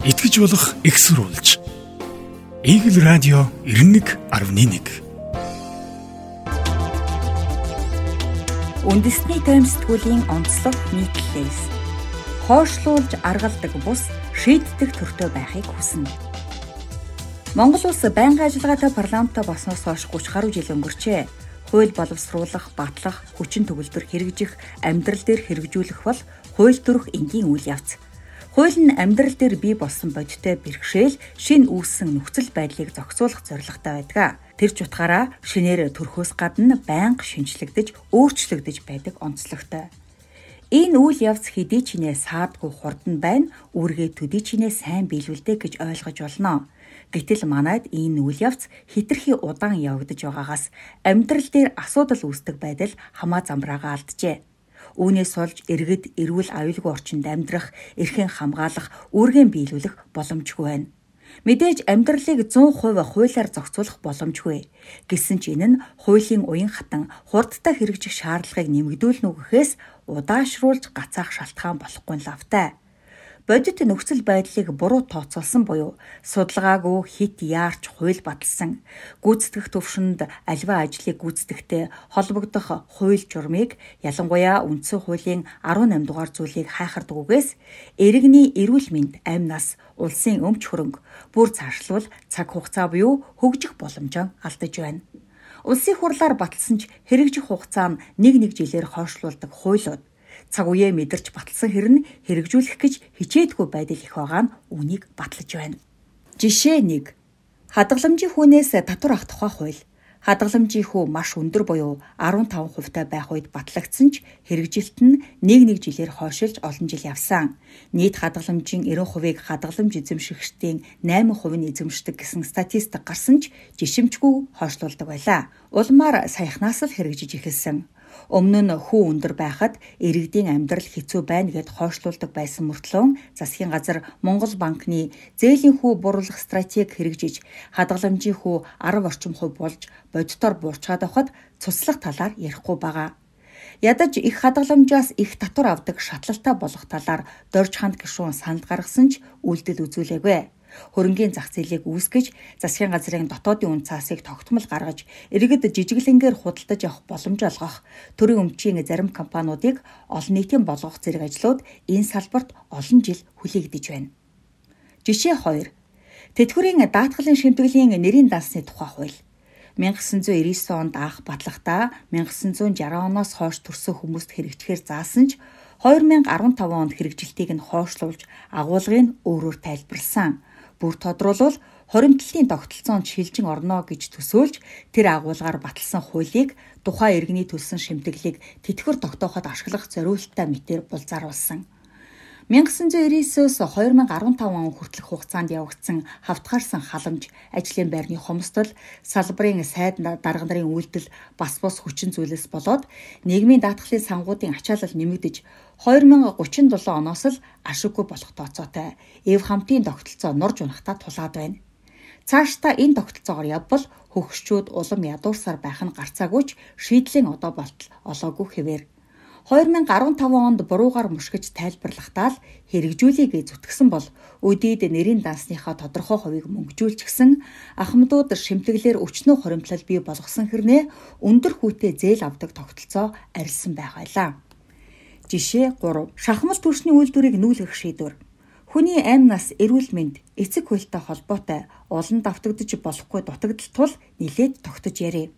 итгэж болох экссурулж. Игэл радио 91.1 Үндэсний таймстгүүлийн онцлог нийтлэлээс хоошлуулж аргалдаг бус шийддэг төртөө байхыг хүснэ. Монгол улс байнгын ажиллагаатай парламенттай болсноос хойш 30 гаруй жил өнгөрчээ. Хууль боловсруулах, батлах, хүчин төгөлдөр хэрэгжих, амьдрал дээр хэрэгжүүлэх бол хууль төрөх энгийн үйл явц. Хууль нь амьдрал дээр бий болсон бодиттой бэрхшээл шин үүссэн нөхцөл байдлыг зохицуулах зорилготой байдаг. Тэр ч утгаараа шинээр төрхөөс гадна байнга шинжлэгдэж, өөрчлөгдөж байдаг онцлогтой. Энэ үйл явц хэдий ч нэ саадгүй хурдан байна, үүргээ төдий ч нэ сайн биелүүлдэг гэж ойлгож болно. Гэтэл манайд энэ үйл явц хитрхи удаан явагдаж байгаагаас амьдрал дээр асуудал үүсдэг байдал хамаа замбраагаа алджээ. Үүнээс олж иргэд эрүүл аюулгүй орчинд амьдрах, эрхэн хамгаалах, үүргэн биелүүлэх боломжгүй байна. Мэдээж амьдралыг 100% хуулиар зохицуулах боломжгүй. Гэсэн ч энэ нь хуулийн уян хатан хурдтай хэрэгжих шаардлагыг нэмэгдүүлнэ үгэхээс удаашруулж гацаах шалтгаан болохгүй лавтай бодит нөхцөл байдлыг буруу тооцоолсон буюу судалгаагүй хит яарч хууль баталсан гүйцэтгэх төвшөнд альва ажлыг гүйцэтгэхтэй холбогдох хууль журмыг ялангуяа үндсэн хуулийн 18 дугаар зүйлийг хайхардаг үгээс иргэний эрүүл мэнд амнаас улсын өмч хөрөнгө бүр цаашлуул цаг хугацаа буюу хөгжих боломжоо алдаж байна. Улсын хурлаар баталсан ч хэрэгжих хугацаа нь нэг нэг жилээр хойшлуулдаг хуулиуд цаг үеэ мэдэрч баталсан хэрн хэрэгжүүлэх гэж хичээдгүй байдал их байгаа нь үнийг батлаж байна. Жишээ 1. Хадгаламжийн хүнээс татвар авах тухай хууль. Хадгаламжийн хүү маш өндөр буюу 15% та байх үед батлагдсан ч хэрэгжилт нь нэг нэг жилээр хойшилж олон жил явсан. Нийт хадгаламжийн 90%-ийг хадгаламж эзэмшигчдийн 8% нь эзэмшдэг гэсэн статистик гарсан ч жишимчгүй хойшлуулдаг байлаа. Улмаар саяхнаас л хэрэгжиж эхэлсэн. Өмнө нь хүү өндөр байхад иргэдийн амьдрал хэцүү байна гэд хойшлуулдаг байсан мөртлөө засгийн газар Монгол банкны зээлийн хүү буруулах стратеги хэрэгжиж хадгаламжийн хүү 10 орчим хувь болж бодитоор буурчаад авахад цуслах талаар ярихгүй байгаа. Ядаж их хадгаламжаас их татвар авдаг шатлалтай болох талаар Дорж ханд гишүүн санал гаргасан ч үйлдэл үзүүлээгүй хөрөнгийн зах зээлийг үүсгэж засгийн газрын дотоодын үн цаасыг тогтмол гаргаж иргэд жижиглэнгээр худалдаж авах боломж олгох төрийн өмчийн зарим компаниудыг олон нийтийн болгох зэрэг ажлууд энэ салбарт олон жил хүлээгдэж байна. Жишээ 2. Тэтгэврийн даатгалын шимтгэлийн нэрийн дансны тухай хууль 1999 онд анх батлагтаа 1960 оноос хойш төрсөн хүмүүст хэрэгжихээр заасан ч 2015 онд хэрэгжилтийг нь хойшлуулж агуулгыг өөрөөр тайлбарлсан бүр тодруулбал хоримтлалын тогтолцоонд шилжин орно гэж төсөөлж тэр агуулгаар баталсан хуулийг тухайн иргэний төлсөн шимтгэлийг тэтгэвэр тогтооход ашиглах зориулттай мэтэр булзааруулсан. 1999-өөс 2015 он хүртэлх хугацаанд явагдсан хавтгаарсан халамж, ажлын байрны хомсдол, салбарын сайд дарга нарын үйлдэл бас бус хүчин зүйлээс болоод нийгмийн даатгалын сангуудын ачаалал нэмэгдэж 2037 оноос л ашиггүй болох тооцоотой. Эв хамтын тогтолцоо нурж унахта тулаад байна. Цаашдаа энэ тогтолцоогоор явбал хөгшчүүд улам ядуурсаар байх нь гарцаагүй ч шийдлийн одоо болтол олоогүй хэвээр 2015 онд буруугаар мушгиж тайлбарлахдаа л хэрэгжүүлийг зүтгсэн бол өдийд нэрийн дансныхаа тодорхой хувийг мөнгөжүүлчихсэн ахмадууд шимтгэлээр өчнөө хоримтлал бий болгосон хэрнээ өндөр хүүтэй зээл авдаг тогтолцоо арилсан байх байлаа. Жишээ 3. Шахмал түвшний үйлдвэрийг нүүлгэх шийдвэр. Хүний амь нас, эрүүл мэнд, эцэг хуйлтай холбоотой олон давтагдж болохгүй дутагдал тул нилээд тогтож ярив.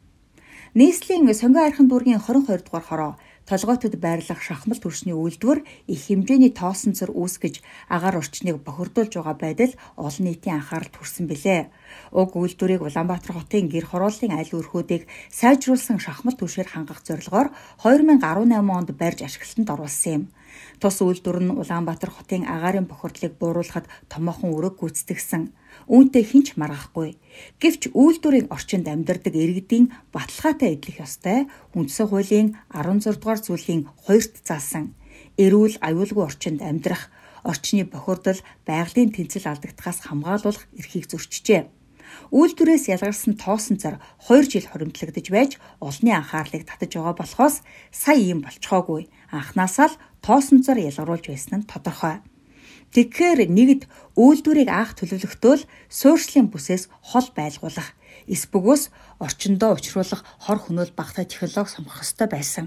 Нийслэлийн сонгон архин дүүргийн 22 дугаар хороо толгойтод байрлах шахмал төрсний үйлдвэр их хэмжээний тоосон цэр үүсгэж агаар орчныг бохирдуулж байгаа байдал олон нийтийн анхаарал төрсөн билээ. Уг үйлдвэрийг Улаанбаатар хотын гэр хорооллын аль өрхүүдийг сайжруулсан шахмал түвшээр хангах зорилгоор 2018 онд барьж ашиглалтанд оруулсан юм. Тус үйлдвэр нь Улаанбаатар хотын агаарын бохирдлыг бууруулахад томоохон өрөг гүйцэтгэсэн. Үүнтэй хинч маргахгүй. Гэвч үйлдвэрийн орчинд амьдардаг иргэдийн баталгаатай эдлэх ёстой үндсэн хуулийн 16 дугаар зүйлийн 2-т заасан эрүүл аюулгүй орчинд амьдрах, орчны бохирдол, байгалийн тэнцэл алдагдахаас хамгаалуулах эрхийг зөрчижээ. Үйлдвэрээс ялгарсан тоосон цар 2 жил хоримтлагдж байж олонний анхаарлыг татаж байгаа болохоос сая ийм болцохоогүй. Анхнаасаа л тоосон цар ялгаруулж байсан нь тодорхой. Тэгэхээр нэгд үйлдвэрийг анх төлөвлөхдөө суурьшлын бүсээс хол байлгуулах, эс бөгөөс орчиндөө учруулах хор хөнөөл багтай технологи сонгох ёстой байсан.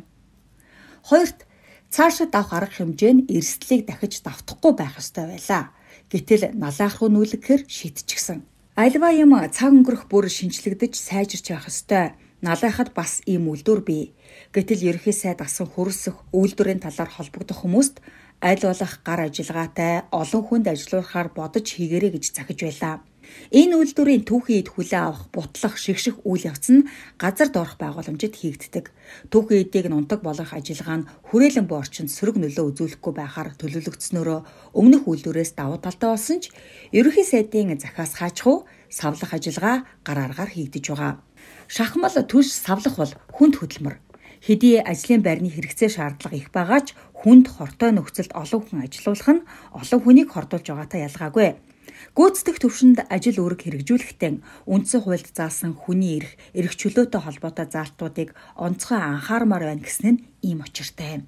Хоёрт цаашид авах арга хэмжээ нь эрсдлийг дахиж давтахгүй байх ёстой байлаа. Гэтэл налаах руу нүүлгэхээр шийдчихсэн. Альва юм цаг өнгөрөх бүр шинжлэгдэж сайжирч явах ёстой. Налайхад бас ийм үйлдвэр бий. Гэтэл ерөнхий сайд асан хөрсөх үйлдвэрийн талаар холбогдох хүмүүст аль болох гар ажиллагаатай олон хүнд ажиллуулахаар бодож хийгэрэй гэж захиж байлаа. Энэ үйлдвэрийн түүхийн эд хүлээ авах, бутлах, шигших үйл явц нь газар доорх байгууламжид хийгддэг. Түүхийн эдийг нунтаг болгох ажиллагаа нь хүрээлэн буй орчинд сөрөг нөлөө үзүүлэхгүй байхаар төлөвлөгдснөөрөө өмнөх үйлдвэрээс давуу талтай болсон ч ерөнхий сайдын захиас хаачхуу савлах ажиллагаа гар аргаар хийгдэж байгаа. Шахмал түш савлах бол хүнд хөдөлмөр. Хэдий ажлын байрны хэрэгцээ шаардлага их байгаач хүнд хортой нөхцөлд олон хүн ажилуулах нь олон хүнийг хордуулж байгаатай ялгаагүй. Гүйцэтгэх төвшөнд ажил үүрэг хэрэгжүүлэхдээ үндсэн хуульд заасан хүний эрх, эрх чөлөөтэй холбоотой заалтуудыг онцгой анхаармаар байна гэсэн нь ийм учиртай юм.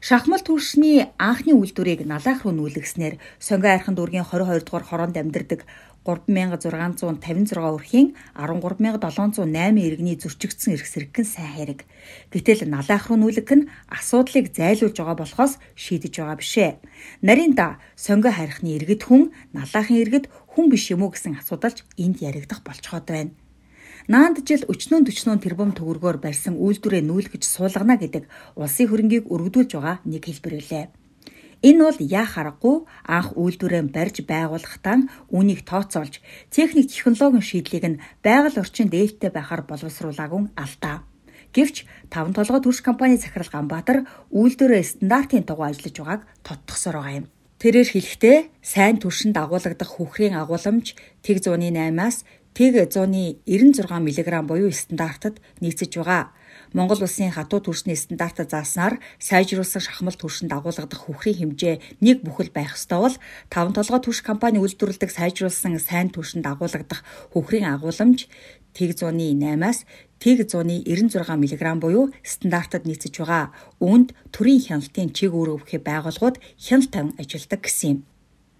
Шахмал түвшний анхны үйлдвэрийг налаах руу нүүлгэснээр сонгой айрхан дүүргийн 22 дугаар хороонд амьдардаг 3656 өрхийн 13708 иргэний зөрчигдсөн эрх сэргэн сайн хэрэг. Гэтэл налаах руу нүүлгэх нь асуудлыг зайлуулж байгаа болохоос шийдэж байгаа бишээ. Нарийн да сонгой хайрхны иргэд хүн, налаахын иргэд хүн биш юм уу гэсэн асуудалж энд яригдах болцоход байна. Наанд жил өчнөн төчнөн тэрбум төгрөгөөр барьсан үйлдвэрээ нүүлгэж суулгана гэдэг улсын хөрөнгийг өргөдүүлж байгаа нэг хэлбэр үлээ. Энэ бол яах аргагүй анх үйлдвэрээ барьж байгуулахдаа үүнийг тооцоолж техник технологийн шийдлийг нь байгаль орчинд ээлтэй байхаар боловсруулаагүй алдаа. Гэвч таван толгой төрш компани захирал Ганбаатар үйлдвэрээ стандартын дугуй ажиллаж байгааг тодтогсоор байгаа юм. Тэрээр хэлэхдээ сайн түвшинд агуулгадах хүүхрийн агууламж тэг 108-аас тэг 196 мг буюу стандартад нийцэж байгаа. Монгол улсын хатуу түвшний стандартад зааснаар сайжруулсан шахмал түвшинд агуулгадах хөхрийн хэмжээ нэг бүхэл байх ёстой бол таван толгой түвш компани үйлдвэрлэдэг сайжруулсан сайн түвшинд агуулгадах хөхрийн агууламж тэг 108-аас тэг 196 мг буюу стандартад нийцэж байгаа. Үүнд төрийн хяналтын чиг бүхий байгууллагууд хяналт тавин ажилладаг гэсэн юм.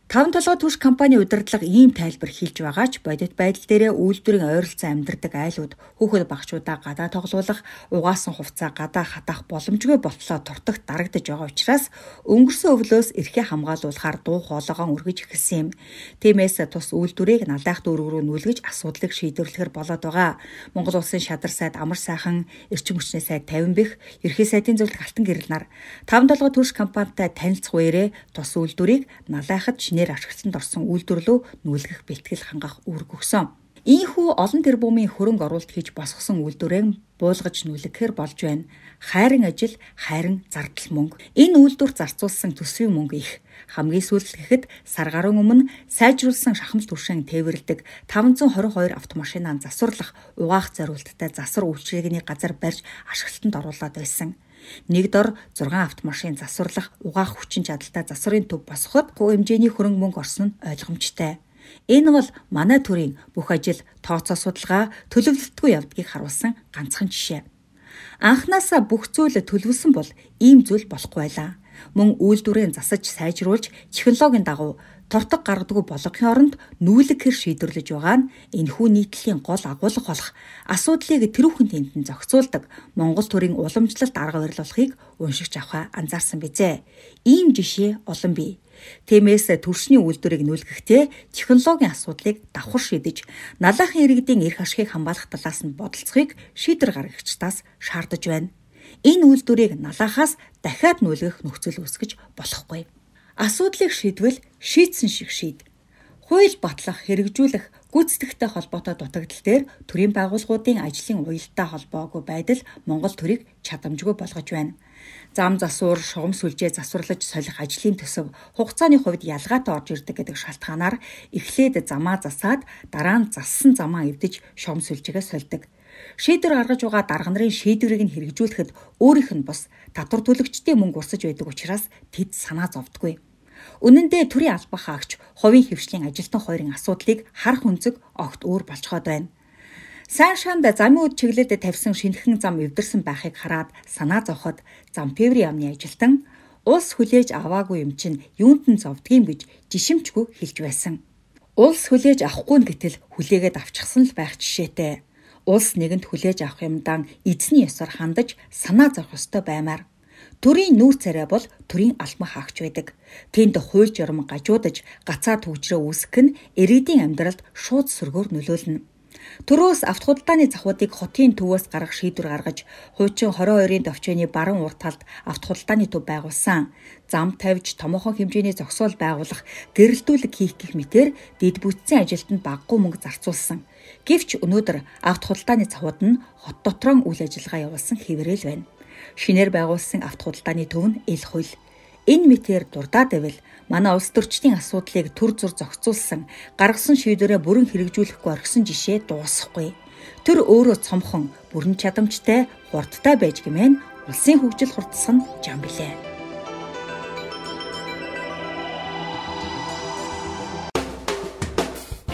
Таван толгой түвш компани удирдлага ийм тайлбар хийж байгаа ч бодит байдал дээрээ үйлдвэрийн ойролцоо амьдардаг айлууд хүүхэд багчуудаа гадаа тоглуулах, угаасан хувцаа гадаа хатах боломжгүй болтлоо туртагт дарагдж байгаа учраас өнгөрсөн өвлөөс эрхээ хамгаалуулахаар дуу хоолойгоо өргөж эхэлсэн юм. Тиймээс тус үйлдвэрийг налдаах дүүрэг рүү нүлгэж асуудлыг шийдвэрлэхээр болоод байгаа. Монгол улсын шадар сайд Амар сайхан эрчим хүчний сайд 50 бэх ерхий сайдын зөвлөлт алтан гэрэл нар таван толгой түвш компанитай танилцах үерээ тус үйлдвэрийг налаахад шинээр ашиглалтанд орсон үйлдвэрлэлөө нүүлгэх бэлтгэл хангах үүрэг өгсөн. Ийхүү олон тэрбумын хөрөнгө оруулалт хийж босгосон үйлдвэрээ буулгаж нүүлгэхээр болж байна. Хайрын ажил, хайрын зардал мөнгө. Энэ үйлдвэр зарцуулсан төсвийн мөнгө их. Хамгийн сүүлд гэхэд сар гаруй өмнө сайжруулсан шахмал түвшин тээвэрлдэг 522 автомашинаа засварлах угаах зориулттай засвар үйлчилгээний газар барьж ашиглалтанд оруулаад байсан. Нэг дор 6 автомашин засварлах угаах хүчин чадалтай засварын төв босгоход хэмжээний хөрөнгө мөнгө орсон нь ойлгомжтой. Энэ бол манай төрийн бүх ажил тооцоо судалгаа төлөвлөлтгүй явдгийг харуулсан ганцхан жишээ. Анхнаасаа бүх зүйл төлөвлөсөн бол ийм зүйл болохгүй байлаа. Мөн үйлдвэрийн засаж сайжруулж технологийн дагуу тортог гаргадгүй болгохын оронд нүүлгэр шийдвэрлэж байгаа нь энэхүү нийтлэлийн гол агуулга болох асуудлыг тэрүүхэн тентэн зохицуулдаг Монгол төрийн уламжлалт арга барил болохыг уншигч авахаа анзаарсан бизээ. Ийм жишээ олон бий. Тиймээс төршний үйлдвэрийг нүүлгэхдээ технологийн асуудлыг давхар шийдэж, налаахын иргэдийн эрх ашигыг хамгаалах талаас нь бодолцохыг шийдвэр гаргагчдаас шаардаж байна. Энэ үйлдвэрийг налаахаас дахиад нүүлгэх нөхцөл үүсгэж болохгүй. Асуудлыг шийдвэл шийдсэн шиг шийд. Хууль батлах, хэрэгжүүлэх, гүйцэтгэхтэй холбоотой дутагдал дээр төрийн байгууллагуудын ажлын уялдаа холбоогүй байдал Монгол төрийг чадамжгүй болгож байна. Зам засвар, шугам сүлжээ засварлаж солих ажлын төсөв хугацааны хувьд ялгаатай орж ирдэг гэдэг шалтгаанаар эхлээд замаа засаад дараа нь зассан замаа эвдэж шугам сүлжээгээ сольдог. Шийдвэр гаргаж байгаа дарга нарын шийдвэрийг нь хэрэгжүүлэхэд өөрийнх нь бус татвар төлөгчдийн мөнгө урсаж байдаг учраас тэд санаа зовдгүй. Үнэн дээр төрийн албан хаагч хувийн хөвшлийн ажилтан хоёрын асуудлыг харах үнцэг огт өөр болцоход байна. Сайн шаанд замын үд чиглэлд тавьсан шинэхэн зам эвдэрсэн байхыг хараад санаа зовход зам тээврийн яамны ажилтан улс хүлээж аваагүй юм чинь юунд нь зовдгийм гэж жишимчгүй хэлж байсан. Улс хүлээж авахгүй нь гэтэл хүлээгээд авчихсан л байх жишээтэй. Улс нэгэнд хүлээж авах юмдаа эзний ёсоор хандаж санаа зовх ёстой баймаар. Төрийн нүүр царай бол төрийн албан хаагч байдаг. Тэнд хууль журам гажуудаж гацаа төвчрөө үүсгэх нь ирээдүйн амьдралд шууд сөргөөр нөлөөлнө. Төрөөс авто худалдааны захуудыг хотын төвөөс гаргах шийдвэр гаргаж, хуучин 22-ын төвчөөний баруун урт талд авто худалдааны төв байгуулсан. Зам тавьж томоохон хэмжээний зогсоол байгуулах, гэрэлтүүлэг хийх гэх мэтээр дэд бүтцийн ажилтнанд баггүй мөнгө зарцуулсан. Гэвч өнөөдөр авто худалдааны захууд нь хот дотроо үйл ажиллагаа явуулсан хэврэл байна. Шинээр байгуулсан авто худалдааны төв нь эл хууль Энэ мэтээр дурдаад байвал манай улс төрчдийн асуудлыг төр зур зохицуулсан гаргасан шийдвэрээ бүрэн хэрэгжүүлэхгүй орхисон жишээ дуусахгүй. Тэр өөрөө цомхон бүрэн чадамжтай хурдтай байж гэмээн улсын хөгжил хурдсан жам билээ.